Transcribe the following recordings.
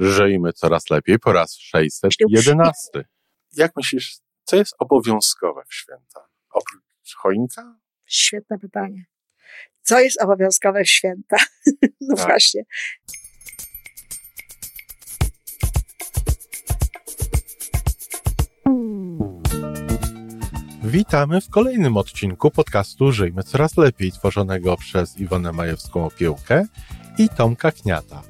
Żyjmy coraz lepiej po raz 611. Jak myślisz, co jest obowiązkowe w święta? Oprócz choinka? Świetne pytanie. Co jest obowiązkowe w święta? No tak. właśnie. Witamy w kolejnym odcinku podcastu Żyjmy Coraz Lepiej, tworzonego przez Iwonę Majewską-Opiełkę i Tomka Kniata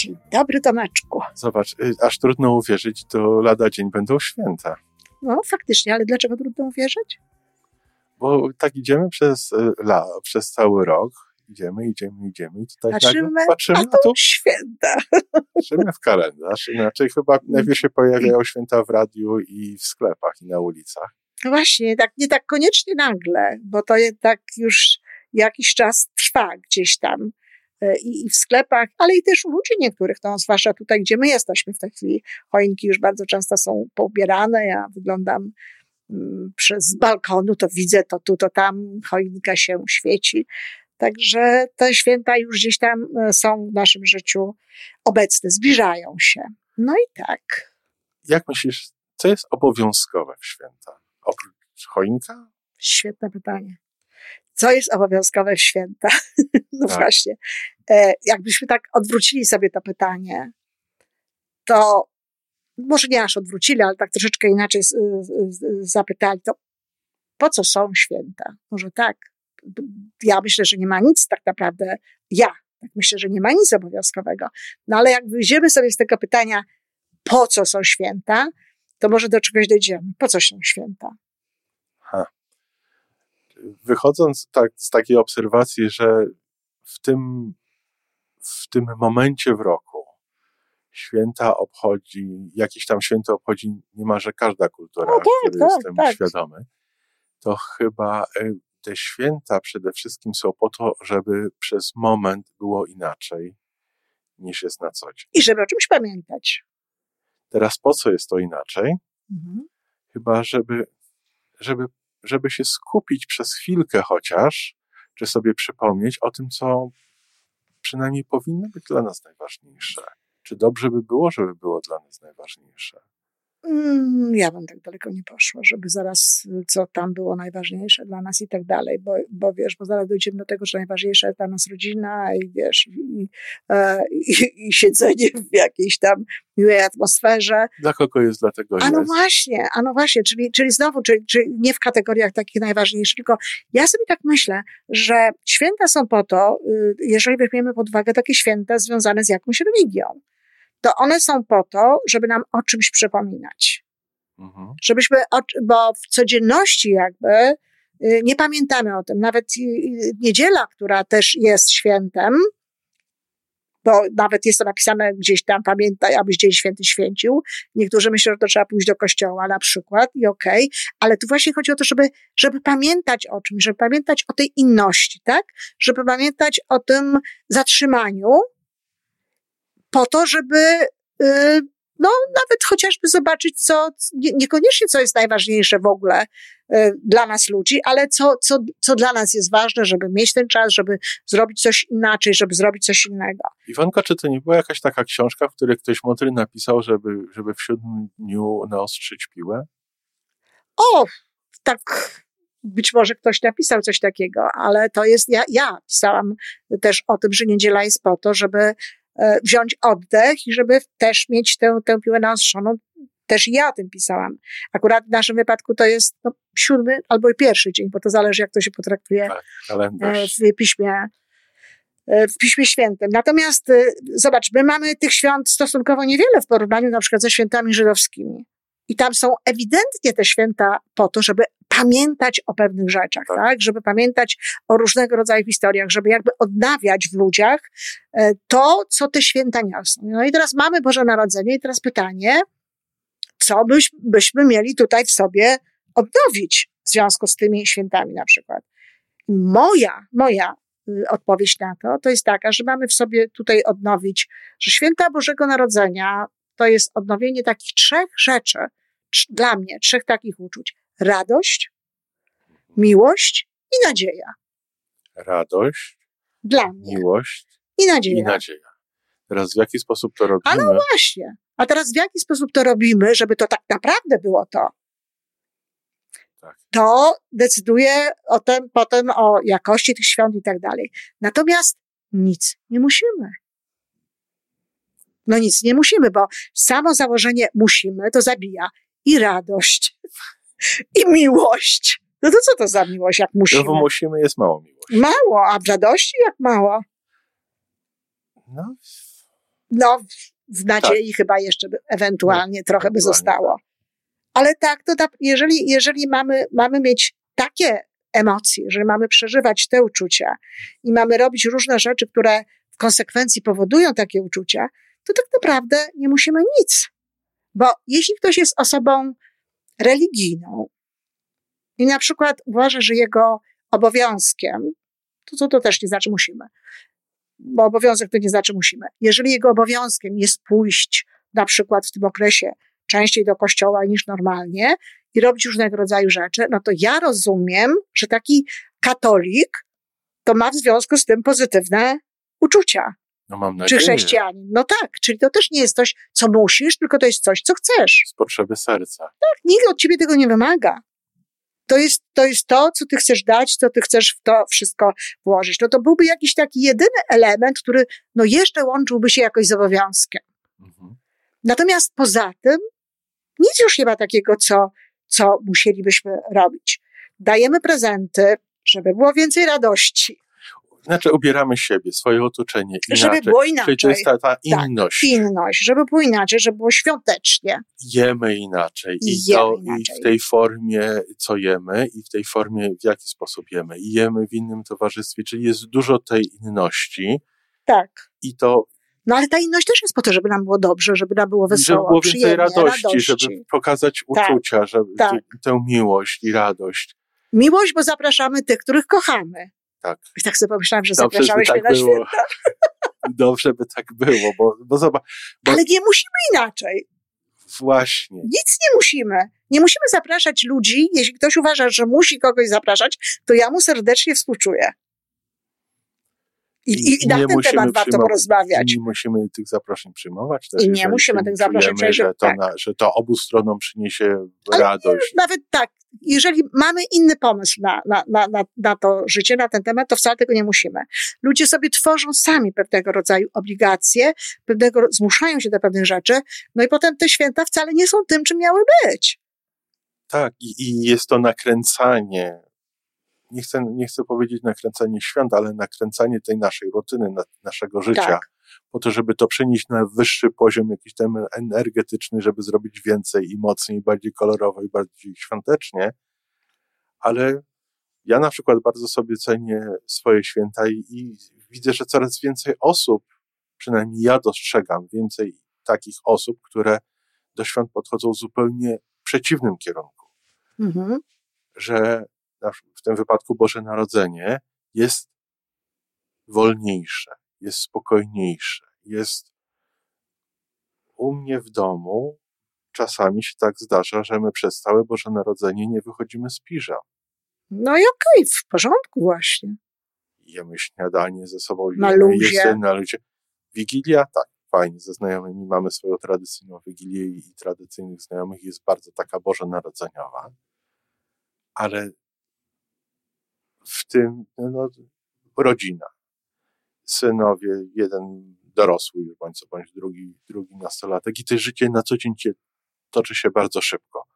Dzień dobry, Tomeczku. Zobacz, y, aż trudno uwierzyć, to lada dzień będą święta. No, faktycznie, ale dlaczego trudno uwierzyć? Bo tak idziemy przez, y, la, przez cały rok, idziemy, idziemy, idziemy i tutaj patrzymy, patrzymy a tu święta. Patrzymy w kalendarz, inaczej chyba najpierw się pojawiają święta w radiu i w sklepach i na ulicach. No właśnie, tak, nie tak koniecznie nagle, bo to jednak już jakiś czas trwa gdzieś tam. E, i, i w sklepach, ale i też u ludzi niektórych, no, zwłaszcza tutaj, gdzie my jesteśmy w tej chwili. Choinki już bardzo często są poubierane. Ja wyglądam mm, przez balkonu, to widzę to tu, to tam, choinka się świeci. Także te święta już gdzieś tam e, są w naszym życiu obecne, zbliżają się. No i tak. Jak myślisz, co jest obowiązkowe w święta? Oprócz choinka? Świetne pytanie co jest obowiązkowe w święta? No tak. właśnie. E, jakbyśmy tak odwrócili sobie to pytanie, to może nie aż odwrócili, ale tak troszeczkę inaczej zapytali, to po co są święta? Może tak. Ja myślę, że nie ma nic tak naprawdę, ja tak myślę, że nie ma nic obowiązkowego. No ale jak wyjdziemy sobie z tego pytania, po co są święta, to może do czegoś dojdziemy. Po co są święta? Wychodząc tak, z takiej obserwacji, że w tym, w tym momencie w roku święta obchodzi, jakieś tam święto obchodzi niemalże każda kultura, no, tak, tak, jestem tak. świadomy, to chyba e, te święta przede wszystkim są po to, żeby przez moment było inaczej niż jest na co dzień. I żeby o czymś pamiętać. Teraz po co jest to inaczej? Mhm. Chyba, żeby, żeby żeby się skupić przez chwilkę chociaż, czy sobie przypomnieć o tym, co przynajmniej powinno być dla nas najważniejsze. Czy dobrze by było, żeby było dla nas najważniejsze? Mm, ja bym tak daleko nie poszła, żeby zaraz, co tam było najważniejsze dla nas i tak dalej, bo, bo wiesz, bo zaraz dojdziemy do tego, że najważniejsza jest dla nas rodzina i wiesz, i, i, i siedzenie w jakiejś tam miłej atmosferze. Dla kogo jest, dlatego. A no właśnie, a no właśnie, czyli, czyli znowu, czyli, czyli nie w kategoriach takich najważniejszych, tylko ja sobie tak myślę, że święta są po to, y, jeżeli weźmiemy pod uwagę takie święta związane z jakąś religią to one są po to, żeby nam o czymś przypominać. Mhm. Żebyśmy, bo w codzienności jakby y, nie pamiętamy o tym. Nawet y, y, niedziela, która też jest świętem, bo nawet jest to napisane gdzieś tam, pamiętaj, abyś Dzień Święty święcił. Niektórzy myślą, że to trzeba pójść do kościoła na przykład i okej, okay, ale tu właśnie chodzi o to, żeby, żeby pamiętać o czymś, żeby pamiętać o tej inności, tak? Żeby pamiętać o tym zatrzymaniu, po to, żeby y, no, nawet chociażby zobaczyć, co, niekoniecznie co jest najważniejsze w ogóle y, dla nas ludzi, ale co, co, co dla nas jest ważne, żeby mieć ten czas, żeby zrobić coś inaczej, żeby zrobić coś innego. Iwanka, czy to nie była jakaś taka książka, w której ktoś mądry napisał, żeby, żeby w siódmym dniu naostrzyć piłę? O, tak być może ktoś napisał coś takiego, ale to jest, ja, ja pisałam też o tym, że niedziela jest po to, żeby wziąć oddech i żeby też mieć tę, tę piłę naostrzoną. Też ja o tym pisałam. Akurat w naszym wypadku to jest no, siódmy albo pierwszy dzień, bo to zależy, jak to się potraktuje tak, e, w piśmie e, w Piśmie Świętym. Natomiast zobacz, my mamy tych świąt stosunkowo niewiele w porównaniu na przykład ze świętami żydowskimi. I tam są ewidentnie te święta po to, żeby pamiętać o pewnych rzeczach, tak. tak? Żeby pamiętać o różnego rodzaju historiach, żeby jakby odnawiać w ludziach to, co te święta niosą. No i teraz mamy Boże Narodzenie i teraz pytanie, co byś, byśmy mieli tutaj w sobie odnowić w związku z tymi świętami na przykład. Moja, moja y, odpowiedź na to, to jest taka, że mamy w sobie tutaj odnowić, że święta Bożego Narodzenia to jest odnowienie takich trzech rzeczy, dla mnie, trzech takich uczuć. Radość, miłość i nadzieja. Radość, dla mnie. miłość i nadzieja. I nadzieja. Teraz w jaki sposób to robimy? A no właśnie. A teraz w jaki sposób to robimy, żeby to tak naprawdę było to? Tak. To decyduje o tym, potem o jakości tych świąt i tak dalej. Natomiast nic nie musimy. No nic nie musimy, bo samo założenie musimy to zabija i radość, i miłość. No to co to za miłość, jak musimy? No bo musimy jest mało miłości. Mało, a w radości jak mało? No, no w nadziei tak. chyba jeszcze by, ewentualnie no, trochę by zostało. Tak. Ale tak, to jeżeli, jeżeli mamy, mamy mieć takie emocje, że mamy przeżywać te uczucia i mamy robić różne rzeczy, które w konsekwencji powodują takie uczucia, to tak naprawdę nie musimy nic. Bo jeśli ktoś jest osobą religijną i na przykład uważa, że jego obowiązkiem, to, to, to też nie znaczy musimy, bo obowiązek to nie znaczy musimy. Jeżeli jego obowiązkiem jest pójść na przykład w tym okresie częściej do kościoła niż normalnie i robić różnego rodzaju rzeczy, no to ja rozumiem, że taki katolik to ma w związku z tym pozytywne uczucia. No mam nadzieję. Czy chrześcijanin. No tak, czyli to też nie jest coś, co musisz, tylko to jest coś, co chcesz. Z potrzeby serca. Tak, nikt od ciebie tego nie wymaga to jest, to jest to, co ty chcesz dać, co ty chcesz w to wszystko włożyć. No to byłby jakiś taki jedyny element, który no jeszcze łączyłby się jakoś z obowiązkiem. Mhm. Natomiast poza tym nic już nie ma takiego, co, co musielibyśmy robić. Dajemy prezenty, żeby było więcej radości. Znaczy ubieramy siebie, swoje otoczenie inaczej. Żeby było inaczej. Czyli to jest ta, ta tak, inność. Tak, inność, żeby było inaczej, żeby było świątecznie. Jemy inaczej. I, I, to, inaczej. I w tej formie, co jemy, i w tej formie, w jaki sposób jemy. I jemy w innym towarzystwie, czyli jest dużo tej inności. Tak. I to no ale ta inność też jest po to, żeby nam było dobrze, żeby nam było wesoło, Żeby było więcej radości, radości, żeby pokazać tak, uczucia, żeby tak. tę miłość i radość. Miłość, bo zapraszamy tych, których kochamy. Tak. I tak sobie pomyślałem, że Dobrze, zapraszałeś tak mnie na było. święta. Dobrze by tak było, bo, bo zobacz. Bo... Ale nie musimy inaczej. Właśnie. Nic nie musimy. Nie musimy zapraszać ludzi. Jeśli ktoś uważa, że musi kogoś zapraszać, to ja mu serdecznie współczuję. I, i, na ten temat warto porozmawiać. Nie musimy tych zaproszeń przyjmować. Też, I nie musimy tych zaproszeń przyjmować. Że, to tak. że to obu stronom przyniesie Ale radość. Nawet tak, jeżeli mamy inny pomysł na, na, na, na, na to życie, na ten temat, to wcale tego nie musimy. Ludzie sobie tworzą sami pewnego rodzaju obligacje, pewnego, zmuszają się do pewnych rzeczy, no i potem te święta wcale nie są tym, czym miały być. Tak, i, i jest to nakręcanie nie chcę, nie chcę powiedzieć nakręcanie świąt, ale nakręcanie tej naszej rutyny, na, naszego życia, tak. po to, żeby to przenieść na wyższy poziom jakiś tam energetyczny, żeby zrobić więcej i mocniej, bardziej kolorowo i bardziej świątecznie. Ale ja na przykład bardzo sobie cenię swoje święta i, i widzę, że coraz więcej osób, przynajmniej ja dostrzegam więcej takich osób, które do świąt podchodzą w zupełnie przeciwnym kierunku. Mhm. Że w tym wypadku Boże Narodzenie, jest wolniejsze, jest spokojniejsze, jest u mnie w domu. Czasami się tak zdarza, że my przez całe Boże Narodzenie nie wychodzimy z piżam. No i okej, okay, w porządku właśnie. Jemy śniadanie ze sobą, na luzie. Jemy na luzie. Wigilia, tak, fajnie, ze znajomymi mamy swoją tradycyjną Wigilię i tradycyjnych znajomych jest bardzo taka Boże Narodzeniowa, ale w tym no, rodzina. Synowie, jeden dorosły już bądź co bądź drugi, drugi nastolatek i to życie na co dzień toczy się bardzo szybko.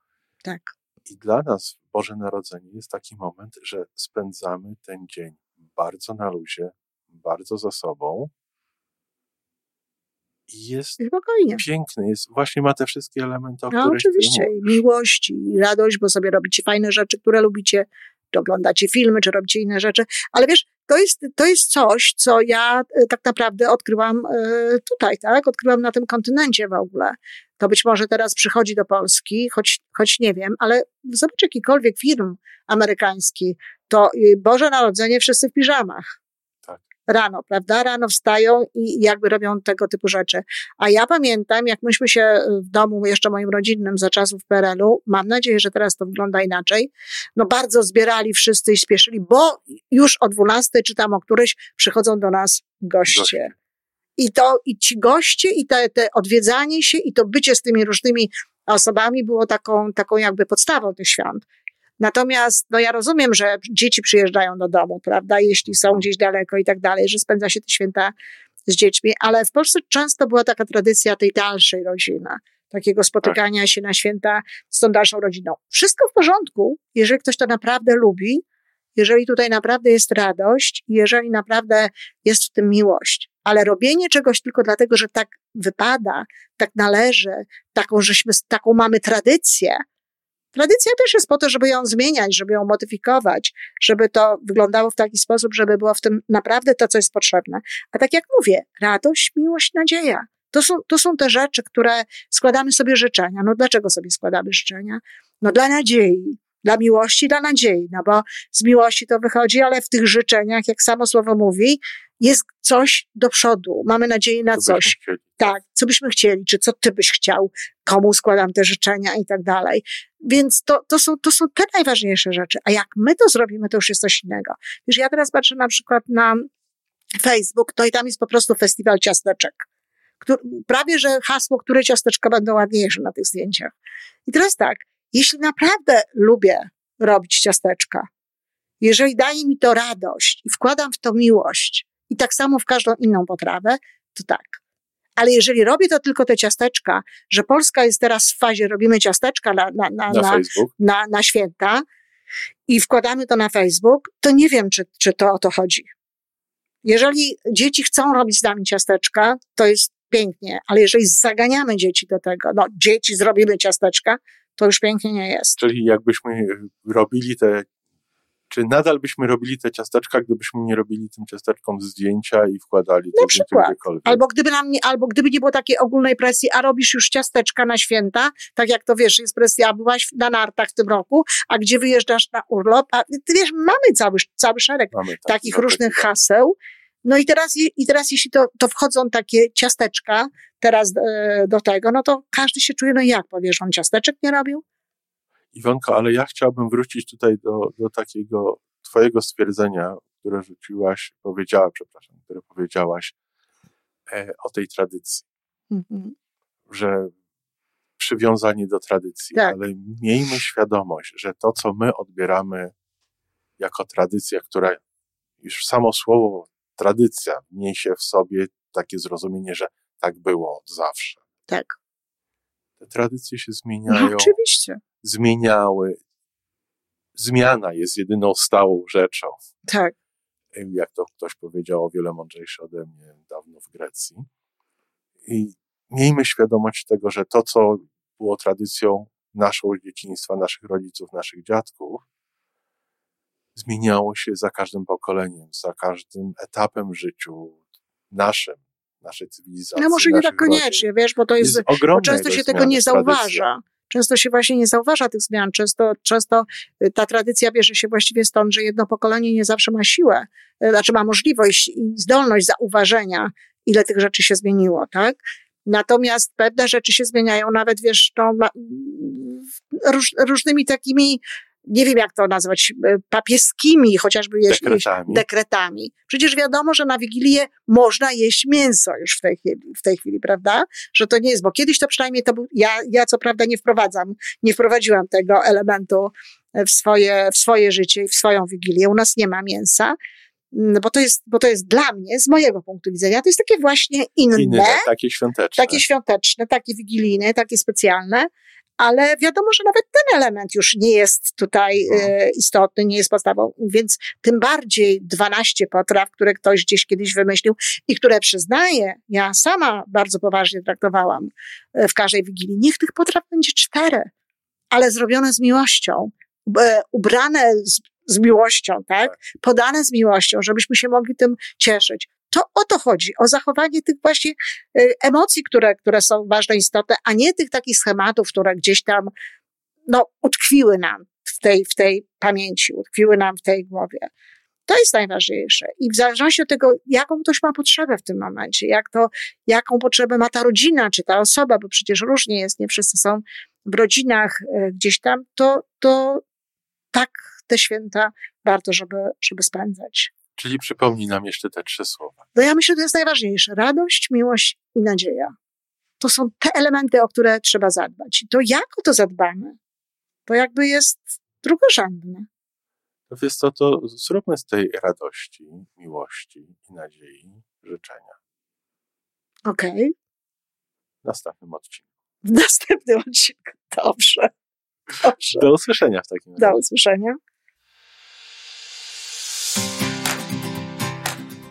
Tak. I dla nas Boże Narodzenie jest taki moment, że spędzamy ten dzień bardzo na luzie, bardzo za sobą. I jest Spokojnie. piękny, jest, właśnie ma te wszystkie elementy, o no, których oczywiście, i miłość, i radość, bo sobie robicie fajne rzeczy, które lubicie, czy oglądacie filmy, czy robicie inne rzeczy. Ale wiesz, to jest, to jest coś, co ja e, tak naprawdę odkryłam e, tutaj, tak? Odkryłam na tym kontynencie w ogóle. To być może teraz przychodzi do Polski, choć, choć nie wiem, ale zobacz jakikolwiek film amerykański, to Boże Narodzenie wszyscy w piżamach rano, prawda? Rano wstają i jakby robią tego typu rzeczy. A ja pamiętam, jak myśmy się w domu jeszcze moim rodzinnym za czasów PRL-u, mam nadzieję, że teraz to wygląda inaczej, no bardzo zbierali wszyscy i spieszyli, bo już o 12 czy tam o którejś przychodzą do nas goście. I to, i ci goście, i te, te odwiedzanie się, i to bycie z tymi różnymi osobami było taką, taką jakby podstawą tych świąt. Natomiast, no ja rozumiem, że dzieci przyjeżdżają do domu, prawda, jeśli są gdzieś daleko i tak dalej, że spędza się te święta z dziećmi, ale w Polsce często była taka tradycja tej dalszej rodziny, takiego spotykania się na święta z tą dalszą rodziną. Wszystko w porządku, jeżeli ktoś to naprawdę lubi, jeżeli tutaj naprawdę jest radość, jeżeli naprawdę jest w tym miłość. Ale robienie czegoś tylko dlatego, że tak wypada, tak należy, taką, żeśmy, taką mamy tradycję, Tradycja też jest po to, żeby ją zmieniać, żeby ją modyfikować, żeby to wyglądało w taki sposób, żeby było w tym naprawdę to, co jest potrzebne. A tak jak mówię, radość, miłość, nadzieja. To są, to są te rzeczy, które składamy sobie życzenia. No dlaczego sobie składamy życzenia? No dla nadziei, dla miłości, dla nadziei, no bo z miłości to wychodzi, ale w tych życzeniach, jak samo słowo mówi, jest coś do przodu. Mamy nadzieję na co coś. Tak, co byśmy chcieli, czy co ty byś chciał, komu składam te życzenia i tak dalej. Więc to, to, są, to są te najważniejsze rzeczy. A jak my to zrobimy, to już jest coś innego. Wiesz, ja teraz patrzę na przykład na Facebook, to i tam jest po prostu festiwal ciasteczek. Który, prawie, że hasło, które ciasteczka będą ładniejsze na tych zdjęciach. I teraz tak, jeśli naprawdę lubię robić ciasteczka, jeżeli daje mi to radość i wkładam w to miłość i tak samo w każdą inną potrawę, to tak. Ale jeżeli robię to tylko te ciasteczka, że Polska jest teraz w fazie, robimy ciasteczka na, na, na, na, na, na święta i wkładamy to na Facebook, to nie wiem, czy, czy to o to chodzi. Jeżeli dzieci chcą robić z nami ciasteczka, to jest pięknie, ale jeżeli zaganiamy dzieci do tego, no dzieci zrobimy ciasteczka, to już pięknie nie jest. Czyli jakbyśmy robili te czy nadal byśmy robili te ciasteczka, gdybyśmy nie robili tym ciasteczkom zdjęcia i wkładali to przykład. Albo gdyby nam nie, albo gdyby nie było takiej ogólnej presji, a robisz już ciasteczka na święta, tak jak to wiesz, jest presja, byłaś na nartach w tym roku, a gdzie wyjeżdżasz na urlop, a ty wiesz, mamy cały, cały szereg mamy, tak, takich różnych haseł. No i teraz, i teraz jeśli to, to wchodzą takie ciasteczka teraz e, do tego, no to każdy się czuje, no jak powiesz, on ciasteczek nie robił? Iwonko, ale ja chciałbym wrócić tutaj do, do takiego twojego stwierdzenia, które rzuciłaś, powiedziała, przepraszam, które powiedziałaś e, o tej tradycji. Mhm. Że przywiązanie do tradycji, tak. ale miejmy świadomość, że to, co my odbieramy jako tradycja, która już samo słowo tradycja niesie w sobie takie zrozumienie, że tak było od zawsze. Tak. Te tradycje się zmieniają. No, oczywiście zmieniały. Zmiana jest jedyną stałą rzeczą. Tak. Jak to ktoś powiedział, o wiele mądrzejszy ode mnie dawno w Grecji. I miejmy świadomość tego, że to, co było tradycją naszą dzieciństwa, naszych rodziców, naszych dziadków, zmieniało się za każdym pokoleniem, za każdym etapem w życiu naszym, naszej cywilizacji. No może nie tak koniecznie, wiesz, bo to jest, jest bo często się tego nie zauważa. Często się właśnie nie zauważa tych zmian, często, często y, ta tradycja bierze się właściwie stąd, że jedno pokolenie nie zawsze ma siłę, y, znaczy ma możliwość i zdolność zauważenia, ile tych rzeczy się zmieniło, tak? Natomiast pewne rzeczy się zmieniają, nawet wiesz, no, róż, różnymi takimi nie wiem jak to nazwać, e, papieskimi chociażby dekretami. dekretami. Przecież wiadomo, że na Wigilię można jeść mięso już w tej chwili, w tej chwili prawda? Że to nie jest, bo kiedyś to przynajmniej to był, ja, ja co prawda nie wprowadzam, nie wprowadziłam tego elementu w swoje, w swoje życie i w swoją Wigilię. U nas nie ma mięsa. No bo to jest, bo to jest dla mnie, z mojego punktu widzenia, to jest takie właśnie inne. inne takie świąteczne. Takie świąteczne, takie wigilijne, takie specjalne ale wiadomo, że nawet ten element już nie jest tutaj no. e, istotny, nie jest podstawą, więc tym bardziej 12 potraw, które ktoś gdzieś kiedyś wymyślił i które przyznaję, ja sama bardzo poważnie traktowałam e, w każdej wigilii. Niech tych potraw będzie cztery, ale zrobione z miłością, e, ubrane z, z miłością, tak? Podane z miłością, żebyśmy się mogli tym cieszyć. To o to chodzi, o zachowanie tych właśnie y, emocji, które, które są ważne, istotne, a nie tych takich schematów, które gdzieś tam, no, utkwiły nam w tej, w tej pamięci, utkwiły nam w tej głowie. To jest najważniejsze. I w zależności od tego, jaką ktoś ma potrzebę w tym momencie, jak to, jaką potrzebę ma ta rodzina, czy ta osoba, bo przecież różnie jest, nie wszyscy są w rodzinach e, gdzieś tam, to, to tak te święta warto, żeby, żeby spędzać. Czyli przypomnij nam jeszcze te trzy słowa. No ja myślę, że to jest najważniejsze. Radość, miłość i nadzieja. To są te elementy, o które trzeba zadbać. I to jak o to zadbamy, to jakby jest drugorzędne. To wiesz co, to zróbmy z tej radości, miłości i nadziei życzenia. Okej. Okay. W następnym odcinku. W następnym odcinku. Dobrze. Dobrze. Do usłyszenia w takim razie. Do usłyszenia.